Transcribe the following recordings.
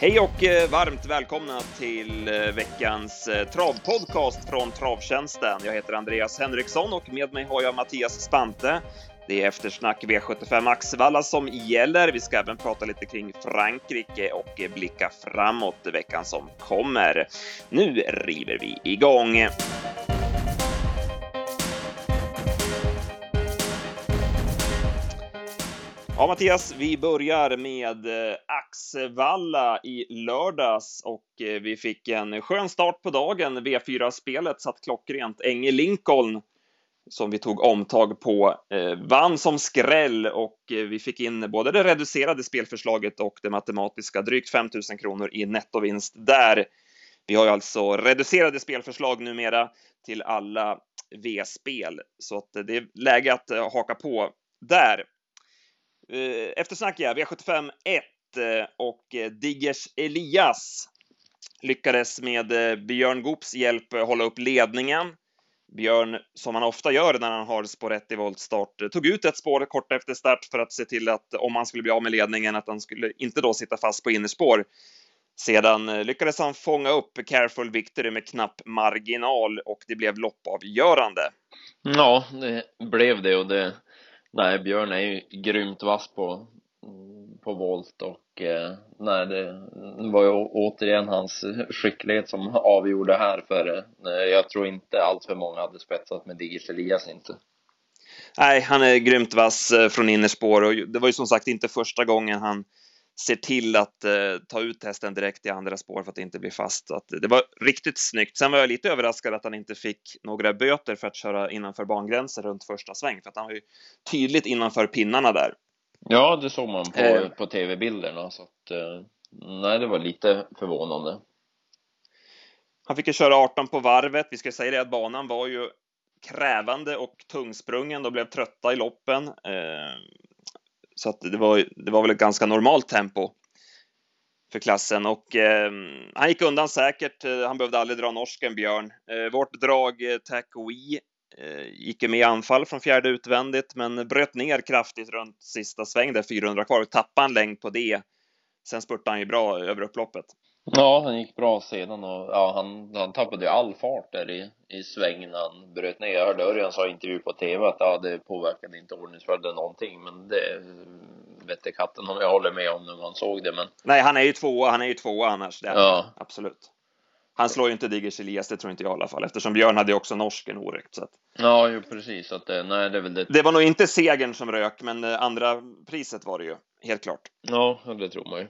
Hej och eh, varmt välkomna till eh, veckans eh, travpodcast från Travtjänsten. Jag heter Andreas Henriksson och med mig har jag Mattias Spante. Det är eftersnack V75 Axevalla som gäller. Vi ska även prata lite kring Frankrike och blicka framåt veckan som kommer. Nu river vi igång! Ja, Mattias, vi börjar med eh, Axevalla i lördags och eh, vi fick en skön start på dagen. V4-spelet satt klockrent. Enge Lincoln, som vi tog omtag på, eh, vann som skräll och vi fick in både det reducerade spelförslaget och det matematiska, drygt 5 000 kronor i nettovinst där. Vi har ju alltså reducerade spelförslag numera till alla V-spel, så att det är läge att haka på där. Eh, eftersnack ja, V75 1 eh, och eh, Diggers Elias lyckades med Björn Goops hjälp hålla upp ledningen. Björn, som han ofta gör när han har spår 1 i voltstart, tog ut ett spår kort efter start för att se till att om han skulle bli av med ledningen, att han skulle inte då sitta fast på innerspår. Sedan lyckades han fånga upp Careful Victory med knapp marginal och det blev loppavgörande. Ja, det blev det och det Nej, Björn är ju grymt vass på, på volt och eh, nej, det var ju återigen hans skicklighet som avgjorde här för eh, jag tror inte allt för många hade spetsat med Digis Elias inte. Nej, han är grymt vass eh, från innerspår och det var ju som sagt inte första gången han ser till att eh, ta ut hästen direkt i andra spår för att inte bli fast. Att det var riktigt snyggt. Sen var jag lite överraskad att han inte fick några böter för att köra innanför bangränsen runt första sväng, för att han var ju tydligt innanför pinnarna där. Ja, det såg man på, eh. på tv-bilderna, så att eh, nej, det var lite förvånande. Han fick ju köra 18 på varvet. Vi ska säga det att banan var ju krävande och tungsprungen. De blev trötta i loppen. Eh, så att det var, det var väl ett ganska normalt tempo för klassen och eh, han gick undan säkert. Eh, han behövde aldrig dra norsken, Björn. Eh, vårt drag eh, Tack We eh, gick med i anfall från fjärde utvändigt, men bröt ner kraftigt runt sista sväng där 400 kvar och tappade en längd på det. Sen spurtade han ju bra över upploppet. Ja, han gick bra sedan och ja, han, han tappade ju all fart där i, i svängen när han bröt ner. Jag hörde Örjan sa i intervju på TV att ja, det påverkade inte ordningsföljden någonting, men det vette katten om jag håller med om när man såg det, men. Nej, han är ju tvåa, han är ju tvåa annars. Det ja. Absolut. Han slår ju inte Diggers Elias, det tror inte jag i alla fall, eftersom Björn hade ju också norsken oräckt. Så att... Ja, ju precis. Att, nej, det, det. det var nog inte segern som rök, men eh, andra priset var det ju, helt klart. Ja, det tror man ju.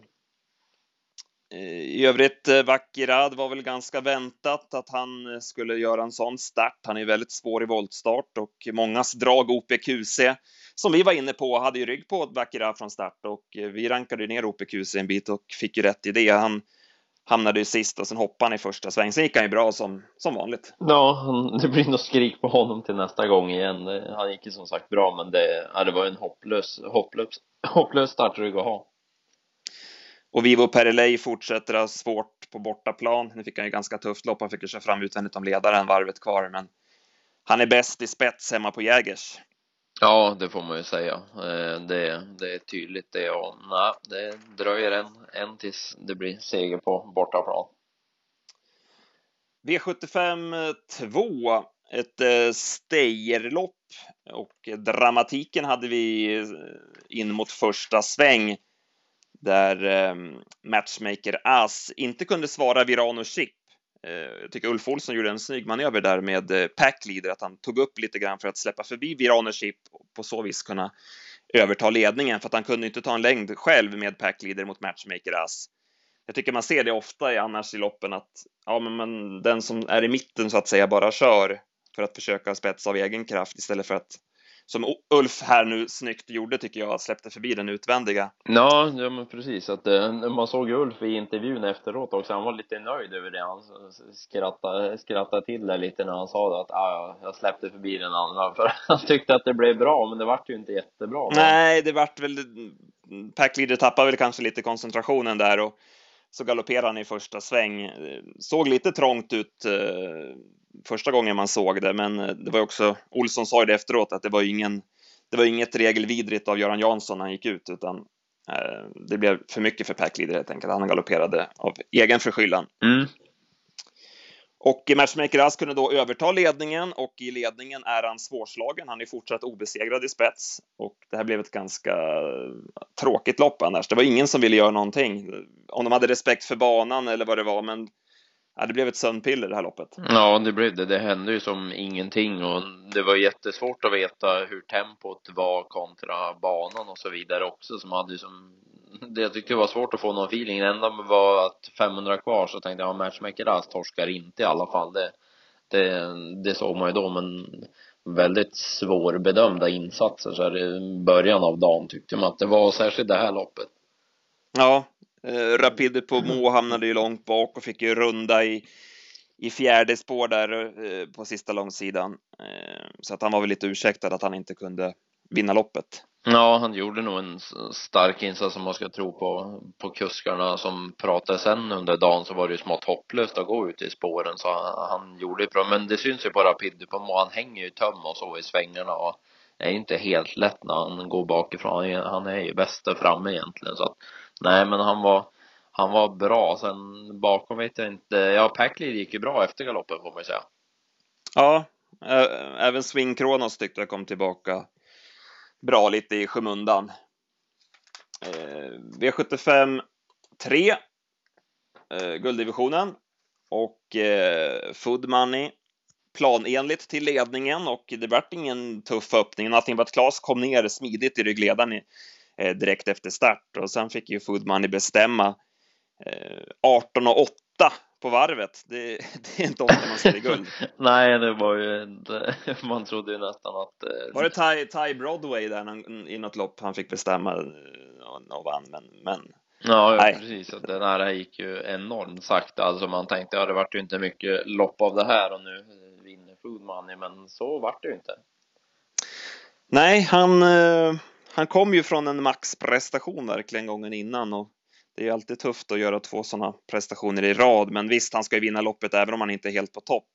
Eh, I övrigt, eh, Vakirad var väl ganska väntat att han eh, skulle göra en sån start. Han är väldigt svår i voltstart och mångas drag OPQC, som vi var inne på, hade ju rygg på Vakirad från start och vi rankade ner OPQC en bit och fick ju rätt i det. Han hamnade ju sist och sen hoppade han i första sväng. Sen gick han ju bra som, som vanligt. Ja, det blir nog skrik på honom till nästa gång igen. Han gick ju som sagt bra, men det, ja, det var en hopplös, hopplös, hopplös startrygg att ha. Och Vivo Pereley fortsätter ha svårt på bortaplan. Nu fick han ju ganska tufft lopp. Han fick ju köra fram utvändigt om ledaren varvet kvar, men han är bäst i spets hemma på Jägers. Ja, det får man ju säga. Eh, det, det är tydligt det och nej, det dröjer en, en tills det blir seger på bortaplan. V75 2, ett eh, Steyerlopp och dramatiken hade vi in mot första sväng där eh, matchmaker As inte kunde svara Virano Chip. Eh, jag tycker Ulf Olsson gjorde en snygg manöver där med eh, Packleader, att han tog upp lite grann för att släppa förbi Virano Chip och på så vis kunna överta ledningen, för att han kunde inte ta en längd själv med Packleader mot matchmaker As. Jag tycker man ser det ofta i annars i loppen att ja, men, men den som är i mitten så att säga bara kör för att försöka spetsa av egen kraft istället för att som Ulf här nu snyggt gjorde tycker jag, släppte förbi den utvändiga. Ja, ja men precis. Att, eh, man såg Ulf i intervjun efteråt också, han var lite nöjd över det. Han skrattade, skrattade till det lite när han sa det, att ah, jag släppte förbi den andra. För han tyckte att det blev bra, men det vart ju inte jättebra. Nej, det vart väl... Packleader tappade väl kanske lite koncentrationen där och så galopperade han i första sväng. Såg lite trångt ut eh, första gången man såg det, men eh, det var också, Olsson sa ju det efteråt, att det var ingen, det var inget regelvidrigt av Göran Jansson när han gick ut, utan Eh, det blev för mycket för Per Klider helt enkelt. Han galopperade av egen förskyllan. Mm. Och Matchmaker Ask kunde då överta ledningen och i ledningen är han svårslagen. Han är fortsatt obesegrad i spets och det här blev ett ganska tråkigt lopp annars. Det var ingen som ville göra någonting. Om de hade respekt för banan eller vad det var, men ja, det blev ett sömnpiller det här loppet. Ja, det blev det. Det hände ju som ingenting och det var jättesvårt att veta hur tempot var kontra banan och så vidare också som hade som det jag tyckte var svårt att få någon feeling. Det enda var att 500 kvar så tänkte jag, ja, Matchmaker Ass torskar inte i alla fall. Det, det, det såg man ju då, men väldigt svårbedömda insatser så här i början av dagen tyckte man att det var, särskilt det här loppet. Ja, eh, Rapid på Mo hamnade ju långt bak och fick ju runda i, i fjärde spår där eh, på sista långsidan. Eh, så att han var väl lite ursäktad att han inte kunde vinna loppet. Ja, han gjorde nog en stark insats som man ska tro på, på kuskarna som pratade sen under dagen så var det ju smått hopplöst att gå ut i spåren så han, han gjorde det bra. Men det syns ju på Rapid på han hänger ju töm och så i svängarna och det är inte helt lätt när han går bakifrån. Han är ju bäst där framme egentligen så att nej, men han var han var bra. Sen bakom vet jag inte. Ja, Packley gick ju bra efter galoppen får man ju säga. Ja, även Swing Kronos tyckte jag kom tillbaka bra lite i skymundan. Eh, V75 3, eh, gulddivisionen och eh, Food Money planenligt till ledningen och det vart ingen tuff öppning. Allting var att Klas kom ner smidigt i ryggledaren eh, direkt efter start och sen fick ju Food Money bestämma 18 och 8 på varvet. Det, det är inte ofta man ser guld. Nej, det var ju inte, man trodde ju nästan att... Eh, var det Ty, Ty Broadway där i något lopp han fick bestämma eh, och vann, men, men Ja, ja precis. Och den här gick ju enormt sakta. Alltså man tänkte, ja det vart ju inte mycket lopp av det här och nu Food Money, men så vart det ju inte. Nej, han, eh, han kom ju från en maxprestation verkligen gången innan och det är alltid tufft att göra två sådana prestationer i rad, men visst, han ska ju vinna loppet även om han inte är helt på topp.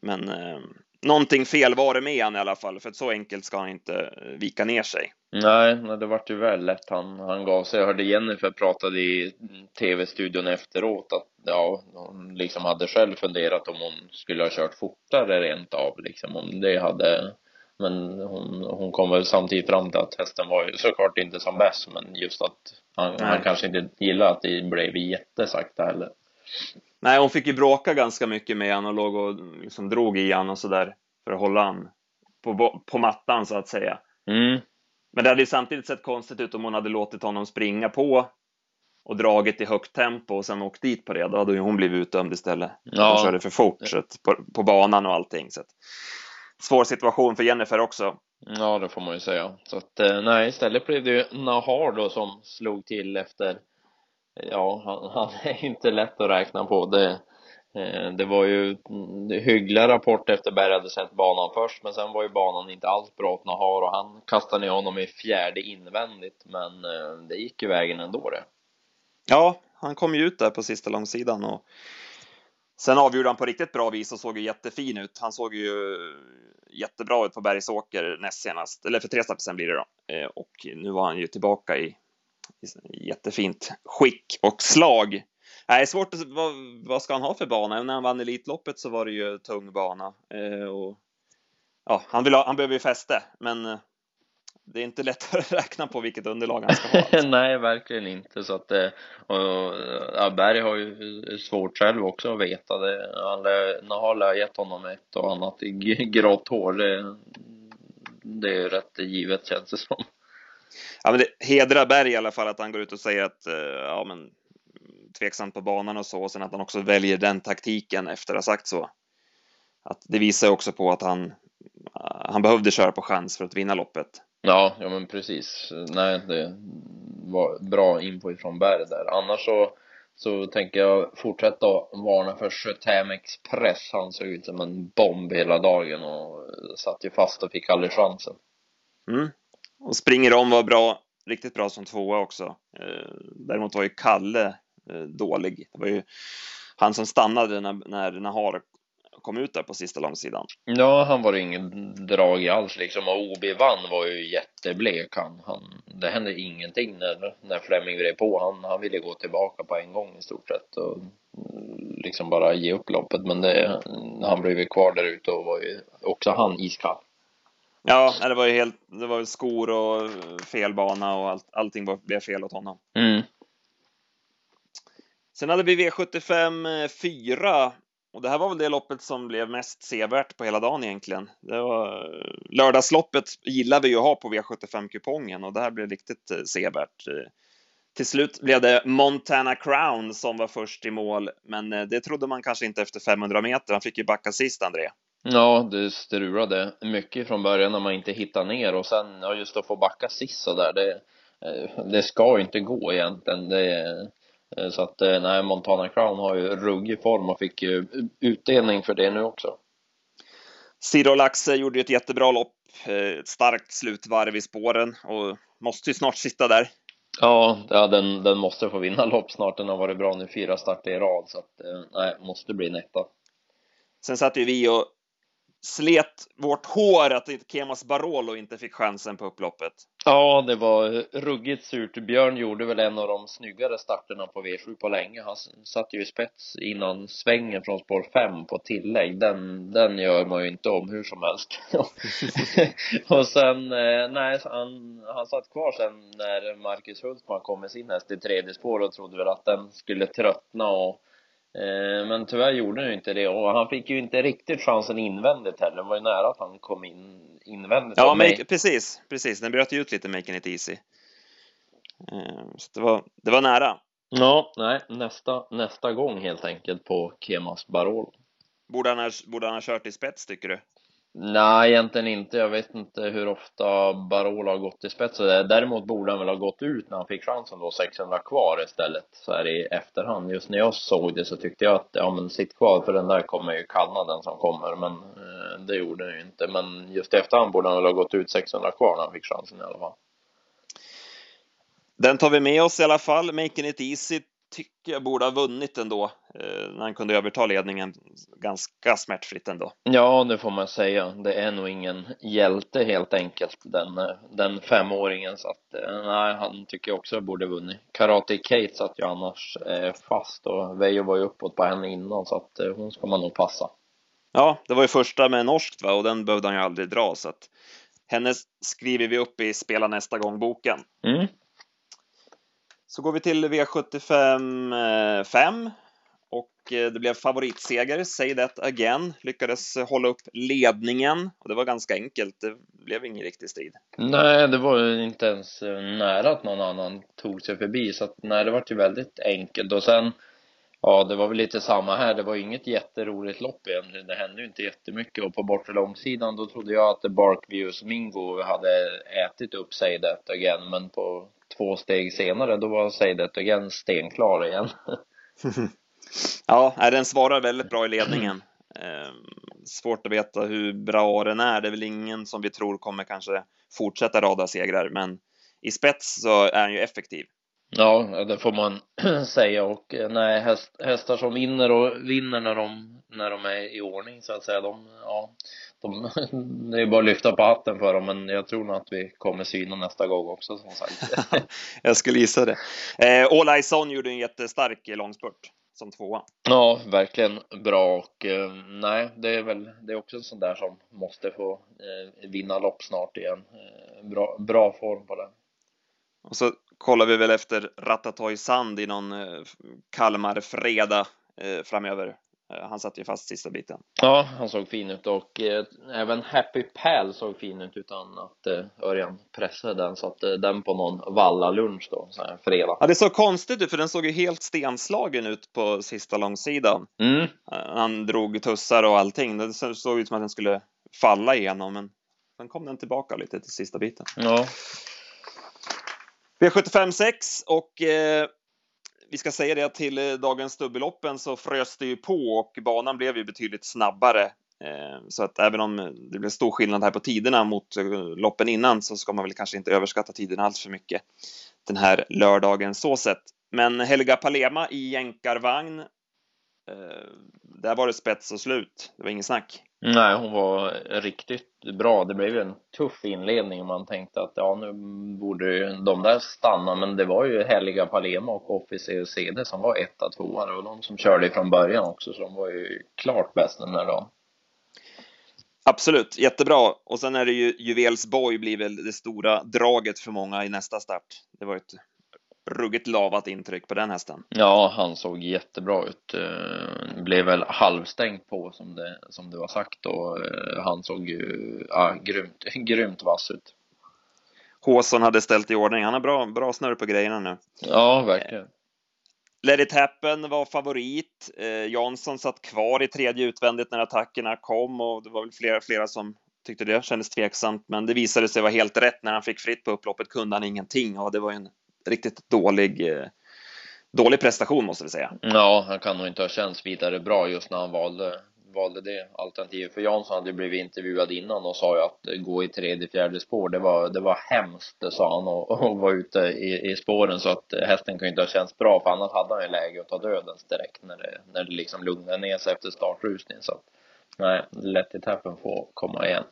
Men eh, någonting fel var det med han i alla fall, för så enkelt ska han inte eh, vika ner sig. Nej, nej det vart ju väl lätt han, han gav sig. Jag hörde Jennifer pratade i tv-studion efteråt att ja, hon liksom hade själv funderat om hon skulle ha kört fortare rent av, liksom om det hade men hon, hon kom väl samtidigt fram till att hästen var ju såklart inte som bäst, men just att han, han kanske inte gillade att det blev jättesakta heller. Nej, hon fick ju bråka ganska mycket med honom och låg och liksom drog i honom och sådär för att hålla han på, på mattan så att säga. Mm. Men det hade ju samtidigt sett konstigt ut om hon hade låtit honom springa på och dragit i högt tempo och sen åkt dit på det. Då hade ju hon blivit utdömd istället. Ja. Hon körde för fort så att, på, på banan och allting. Så att, svår situation för Jennifer också. Ja, det får man ju säga. Så att eh, nej, istället blev det ju Nahar då som slog till efter Ja, han, han är inte lätt att räkna på. Det, eh, det var ju hyggliga rapporter efter Berg hade sett banan först, men sen var ju banan inte alls bra åt Nahar och han kastade ner honom i fjärde invändigt, men eh, det gick ju vägen ändå det. Ja, han kom ju ut där på sista långsidan och Sen avgjorde han på riktigt bra vis och såg ju jättefin ut. Han såg ju jättebra ut på Bergsåker näst senast, eller för tre sen blir det då. Eh, och nu var han ju tillbaka i jättefint skick och slag. Nej, svårt att, vad, vad ska han ha för bana? När han vann Elitloppet så var det ju tung bana. Eh, och, ja, han, vill ha, han behöver ju fäste, men eh, det är inte lätt att räkna på vilket underlag han ska ha. Alltså. Nej, verkligen inte. Så att, eh, och, ja, Berg har ju svårt själv också att veta det. Han har gett honom ett och annat grått hår. Det, det är rätt givet känns det som. Ja, men det hedrar Berg i alla fall att han går ut och säger att ja, men tveksamt på banan och så, och sen att han också väljer den taktiken efter att ha sagt så. Att det visar också på att han, han behövde köra på chans för att vinna loppet. Ja, ja men precis. Nej, det var bra info ifrån Berg där. Annars så, så tänker jag fortsätta varna för Sjötäm Express. Han såg ut som en bomb hela dagen och satt ju fast och fick aldrig chansen. Mm. Och springer om var bra, riktigt bra som tvåa också. Eh, däremot var ju Kalle eh, dålig. Det var ju han som stannade när, när Nahar kom ut där på sista långsidan. Ja, han var ingen drag i alls liksom och OB vann var ju jätteblek han. han det hände ingenting när, när Fleming vred på. Han, han ville gå tillbaka på en gång i stort sett och liksom bara ge upp loppet. Men det, han blev ju kvar där ute och var ju också han iskall. Ja, det var ju helt, det var skor och fel bana och allt, allting var, blev fel åt honom. Mm. Sen hade vi V75 4 och det här var väl det loppet som blev mest sevärt på hela dagen egentligen. Det var lördagsloppet gillar vi ju att ha på V75-kupongen och det här blev riktigt eh, sevärt. Till slut blev det Montana Crown som var först i mål, men eh, det trodde man kanske inte efter 500 meter. Han fick ju backa sist, André. Ja, det strulade mycket från början när man inte hittade ner och sen ja, just att få backa sist så där. Det, eh, det ska ju inte gå egentligen. Det, eh, så att nej, Montana Crown har ju ruggig form och fick ju utdelning för det nu också. Ciro Laxe gjorde ju ett jättebra lopp, ett starkt slutvarv i spåren och måste ju snart sitta där. Ja, ja den, den måste få vinna lopp snart. Den har varit bra nu fyra starter i rad så att nej, måste bli en etta. Sen satt ju vi och slet vårt hår att Kemas Barolo inte fick chansen på upploppet. Ja, det var ruggigt surt. Björn gjorde väl en av de snyggare starterna på V7 på länge. Han satt ju i spets innan svängen från spår 5 på tillägg. Den, den gör man ju inte om hur som helst. och sen, eh, nej, han, han satt kvar sen när Marcus Hultman kom med sin häst i tredje spår och trodde väl att den skulle tröttna och men tyvärr gjorde han ju inte det och han fick ju inte riktigt chansen invändigt heller. Det var ju nära att han kom in invändigt. Ja, make, precis, precis. Den bröt ju ut lite Making it easy. Eh, så det var, det var nära. Ja, nej, nästa, nästa gång helt enkelt på Kemas Barol. Borde han, ha, borde han ha kört i spets tycker du? Nej, egentligen inte. Jag vet inte hur ofta Barolo har gått i spets. Däremot borde han väl ha gått ut när han fick chansen då, 600 kvar istället, så här i efterhand. Just när jag såg det så tyckte jag att, ja men sitt kvar, för den där kommer ju kanna den som kommer, men eh, det gjorde han ju inte. Men just i efterhand borde han väl ha gått ut 600 kvar när han fick chansen i alla fall. Den tar vi med oss i alla fall. Making it easy tycker jag borde ha vunnit ändå, eh, när han kunde överta ledningen ganska smärtfritt ändå. Ja, det får man säga. Det är nog ingen hjälte helt enkelt, den, eh, den femåringen, så att eh, nej, han tycker jag också borde vunnit. Karate Kate satt ju annars fast och Veijo var ju uppåt på henne innan, så att hon ska man nog passa. Ja, det var ju första med norskt va, och den behövde han ju aldrig dra, så att henne skriver vi upp i Spela nästa gång-boken. Mm. Så går vi till V75 5 eh, och eh, det blev favoritseger, Say That Again, lyckades eh, hålla upp ledningen. Och det var ganska enkelt, det blev ingen riktig strid. Nej, det var ju inte ens nära att någon annan tog sig förbi. Så att nej, det var ju väldigt enkelt. Och sen Ja, det var väl lite samma här. Det var inget jätteroligt lopp egentligen. Det hände ju inte jättemycket. Och på bortre långsidan då trodde jag att Barkviews Mingo hade ätit upp Say That Again. Men på två steg senare, då var Say That Again stenklar igen. ja, den svarar väldigt bra i ledningen. Ehm, svårt att veta hur bra den är. Det är väl ingen som vi tror kommer kanske fortsätta rada segrar, men i spets så är han ju effektiv. Ja, det får man säga och eh, nej, häst, hästar som vinner och vinner när de, när de är i ordning så att säga, de, ja, de, det är bara att lyfta på hatten för dem, men jag tror nog att vi kommer syna nästa gång också som sagt. jag skulle gissa det. Eh, All Eyes On gjorde en jättestark långspurt som tvåa. Ja, verkligen bra och eh, nej, det är väl, det är också en sån där som måste få eh, vinna lopp snart igen. Eh, bra, bra form på den. Och så kollar vi väl efter Ratatoy Sand i någon eh, Kalmar-fredag eh, framöver. Eh, han satt ju fast sista biten. Ja, han såg fin ut och eh, även Happy Pal såg fin ut utan att eh, Örjan pressade den. Så att eh, den på någon valla-lunch då, så här fredag. Ja, det såg konstigt ut för den såg ju helt stenslagen ut på sista långsidan. Mm. Eh, han drog tussar och allting. Det såg ut som att den skulle falla igenom, men sen kom den tillbaka lite till sista biten. Ja. V75 6 och eh, vi ska säga det att till eh, dagens dubbelloppen så frös det ju på och banan blev ju betydligt snabbare. Eh, så att även om det blev stor skillnad här på tiderna mot eh, loppen innan så ska man väl kanske inte överskatta tiderna alls för mycket den här lördagen så sett. Men Helga Palema i jänkarvagn där var det spets och slut. Det var ingen snack. Nej, hon var riktigt bra. Det blev ju en tuff inledning. Man tänkte att ja, nu borde ju de där stanna, men det var ju Helga Palema och Officer CD som var etta, tvåa. Det var de som körde från början också, så de var ju klart bäst den där dagen. Absolut, jättebra. Och sen är det ju Juvelsborg blir väl det stora draget för många i nästa start. Det var ett ruggigt lavat intryck på den hästen. Ja, han såg jättebra ut. Eh, blev väl halvstängt på som det, som det var sagt och eh, han såg ju ja, grymt, grymt vass ut. Håsson hade ställt i ordning. Han har bra, bra snurr på grejerna nu. Ja, verkligen. Let it happen var favorit. Eh, Jansson satt kvar i tredje utvändigt när attackerna kom och det var väl flera, flera som tyckte det kändes tveksamt, men det visade sig vara helt rätt. När han fick fritt på upploppet kunde han ingenting och det var en riktigt dålig, eh, dålig prestation måste vi säga. Ja, han kan nog inte ha känts vidare bra just när han valde, valde det alternativet. För Jansson hade blivit intervjuad innan och sa ju att eh, gå i tredje, fjärde spår, det var, det var hemskt, det sa han, och, och var ute i, i spåren så att eh, hästen kunde inte ha känts bra, för annars hade han ju läge att ta dödens direkt när det, när det liksom lugnade ner sig efter startrusningen. Så att, nej, Let it happen får komma igen.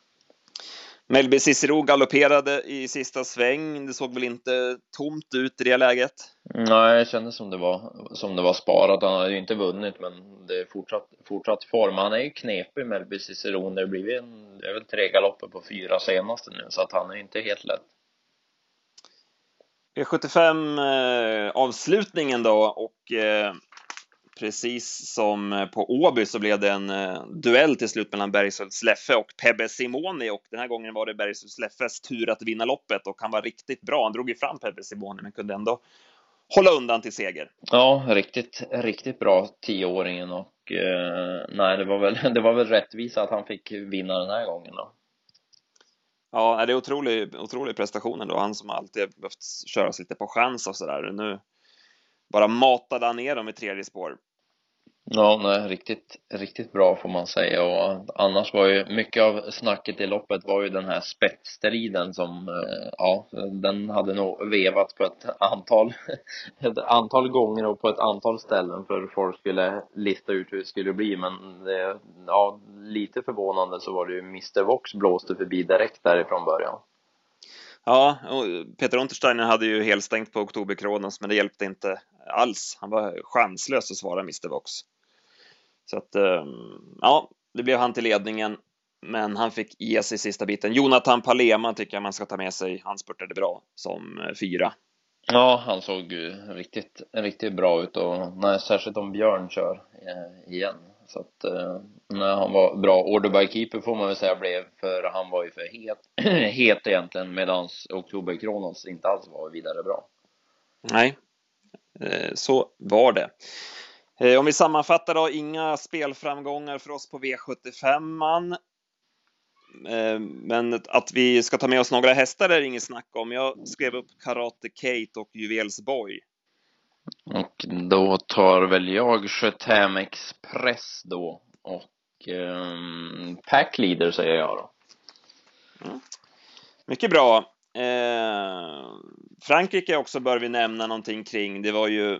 Melby Cicero galopperade i sista sväng. Det såg väl inte tomt ut i det läget? Nej, det kändes som det var, som det var sparat. Han hade ju inte vunnit, men det är fortsatt, fortsatt form. Han är ju knepig, Melby Cicero. Det blivit en, det är väl tre galopper på fyra senaste nu, så att han är inte helt lätt. V75 eh, avslutningen då och eh, precis som på Åby så blev det en eh, duell till slut mellan Bergshult Sleffe och Pebbe Simoni och den här gången var det Bergshult Sleffes tur att vinna loppet och han var riktigt bra. Han drog ju fram Pebbe Simoni men kunde ändå hålla undan till seger. Ja, riktigt, riktigt bra tioåringen och eh, nej, det var väl, det var väl rättvisa att han fick vinna den här gången då. Ja, det är otrolig, otrolig prestation ändå. Han som alltid behövt köras lite på chans och sådär. Nu bara matade han ner dem i tredje spår. Ja, nej, riktigt, riktigt bra får man säga och annars var ju mycket av snacket i loppet var ju den här spetsstriden som, eh, ja, den hade nog vevat på ett antal, ett antal gånger och på ett antal ställen för folk skulle lista ut hur det skulle bli men det, ja, lite förvånande så var det ju Mr Vox blåste förbi direkt därifrån början. Ja, Peter Untersteiner hade ju helstängt på Oktoberkronos, men det hjälpte inte alls. Han var chanslös att svara Mr Vox. Så att, ehm, ja, det blev han till ledningen, men han fick ge sig sista biten. Jonathan Palema tycker jag man ska ta med sig. Han spurtade bra som eh, fyra. Ja, han såg riktigt, riktigt bra ut och nej, särskilt om Björn kör eh, igen. Så att, eh, nej, han var bra. Order by keeper får man väl säga blev, för han var ju för het, het egentligen, medan Oktober Kronos inte alls var vidare bra. Nej, så var det. Eh, om vi sammanfattar då, inga spelframgångar för oss på V75. Eh, men att vi ska ta med oss några hästar är det inget snack om. Jag skrev upp Karate Kate och Juvelsborg. Och då tar väl jag Sjötam Express då och um, Packleader säger jag då. Mm. Mycket bra. Eh, Frankrike också bör vi nämna någonting kring. Det var ju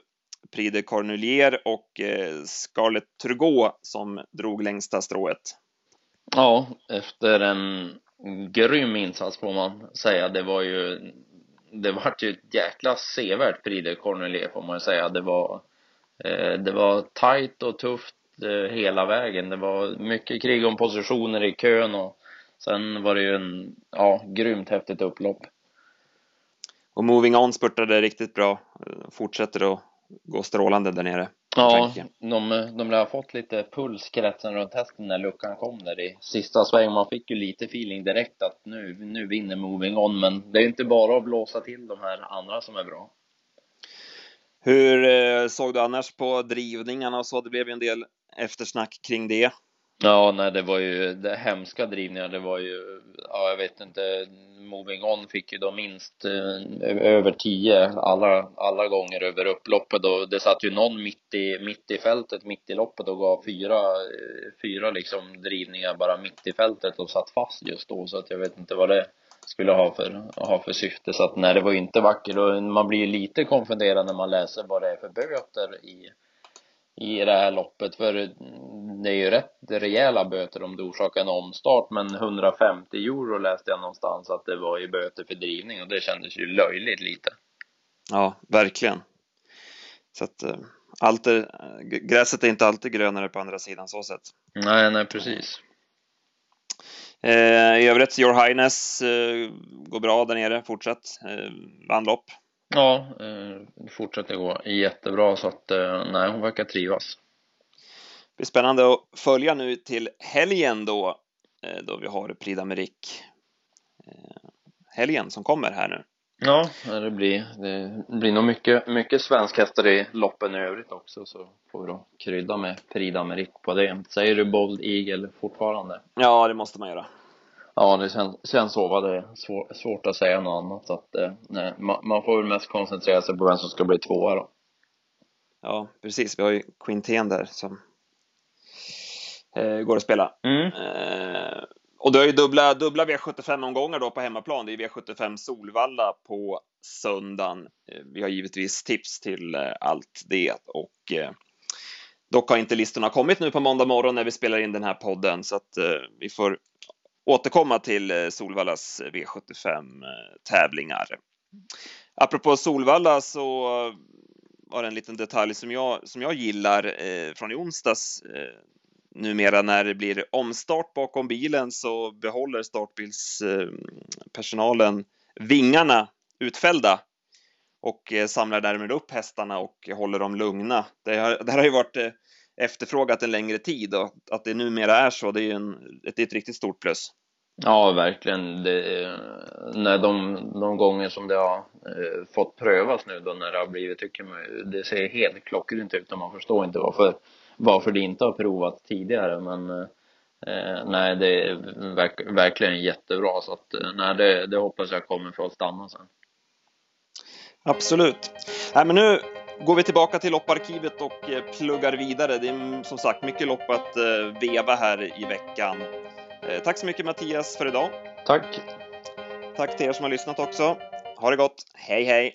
Prix de Cornulier och eh, Scarlett Turgot som drog längsta strået. Ja, efter en grym insats får man säga. Det var ju, det var ju ett jäkla sevärt Prix de Cornulier får man säga. Det var, eh, det var tajt och tufft eh, hela vägen. Det var mycket krig om positioner i kön och sen var det ju en, ja, grymt häftigt upplopp. Och Moving On spurtade riktigt bra, fortsätter att gå strålande där nere. Ja, de, de lär ha fått lite puls kretsen runt hästen när luckan kom där i sista sväng. Man fick ju lite feeling direkt att nu, nu vinner Moving On, men det är inte bara att blåsa till de här andra som är bra. Hur eh, såg du annars på drivningarna och så? Det blev ju en del eftersnack kring det. Ja, nej, det var ju det hemska drivningar. Det var ju, ja, jag vet inte. Moving On fick ju då minst eh, över tio alla, alla gånger över upploppet och det satt ju någon mitt i, mitt i fältet, mitt i loppet och gav fyra, eh, fyra liksom drivningar bara mitt i fältet och satt fast just då så att jag vet inte vad det skulle ha för, ha för syfte. Så att nej, det var ju inte vackert och man blir ju lite konfunderad när man läser vad det är för böter i i det här loppet för det är ju rätt rejäla böter om du orsakar en omstart men 150 euro läste jag någonstans att det var i böter för drivning och det kändes ju löjligt lite. Ja, verkligen. Så att äh, allt är, gräset är inte alltid grönare på andra sidan så sett. Nej, nej precis. Eh, I övrigt, Your Highness eh, går bra där nere, fortsätt. Eh, vann lopp. Ja, eh, fortsätter gå jättebra så att eh, nej, hon verkar trivas. Det blir spännande att följa nu till helgen då, eh, då vi har Prix d'Amérique. Helgen som kommer här nu. Ja, det blir, det blir nog mycket, mycket svenskhästar i loppen i övrigt också så får vi då krydda med Prix d'Amérique på det. Säger du Bold Eagle fortfarande? Ja, det måste man göra. Ja, det känns, känns så. Va? Det är svår, svårt att säga något annat. Så att, eh, nej, man, man, får väl mest koncentrera sig på vem som ska bli tvåa då. Ja, precis. Vi har ju Quintén där som eh, går att spela. Mm. Eh, och du har ju dubbla, dubbla V75-omgångar då på hemmaplan. Det är V75 Solvalla på söndagen. Eh, vi har givetvis tips till eh, allt det och eh, dock har inte listorna kommit nu på måndag morgon när vi spelar in den här podden så att vi får återkomma till eh, Solvallas eh, V75 eh, tävlingar. Apropå Solvalla så var det en liten detalj som jag, som jag gillar från i onsdags numera när det blir omstart bakom bilen så behåller startbilspersonalen vingarna utfällda och eh, samlar därmed upp hästarna och håller dem lugna. Det, har, det här har ju varit eh, efterfrågat en längre tid och att det numera är så, det är ju en, det är ett riktigt stort plus. Ja, verkligen. Det, när de, de gånger som det har eh, fått prövas nu då när det har blivit, tycker man, det ser helt klockrent ut och man förstår inte varför varför det inte har provats tidigare men eh, nej det är verk, verkligen jättebra så att eh, nej det, det hoppas jag kommer för att stanna sen. Absolut. Nej, men nu går vi tillbaka till lopparkivet och eh, pluggar vidare. Det är mm, som sagt mycket lopp att eh, veva här i veckan. Tack så mycket Mattias för idag. Tack. Tack till er som har lyssnat också. Ha det gott. Hej hej!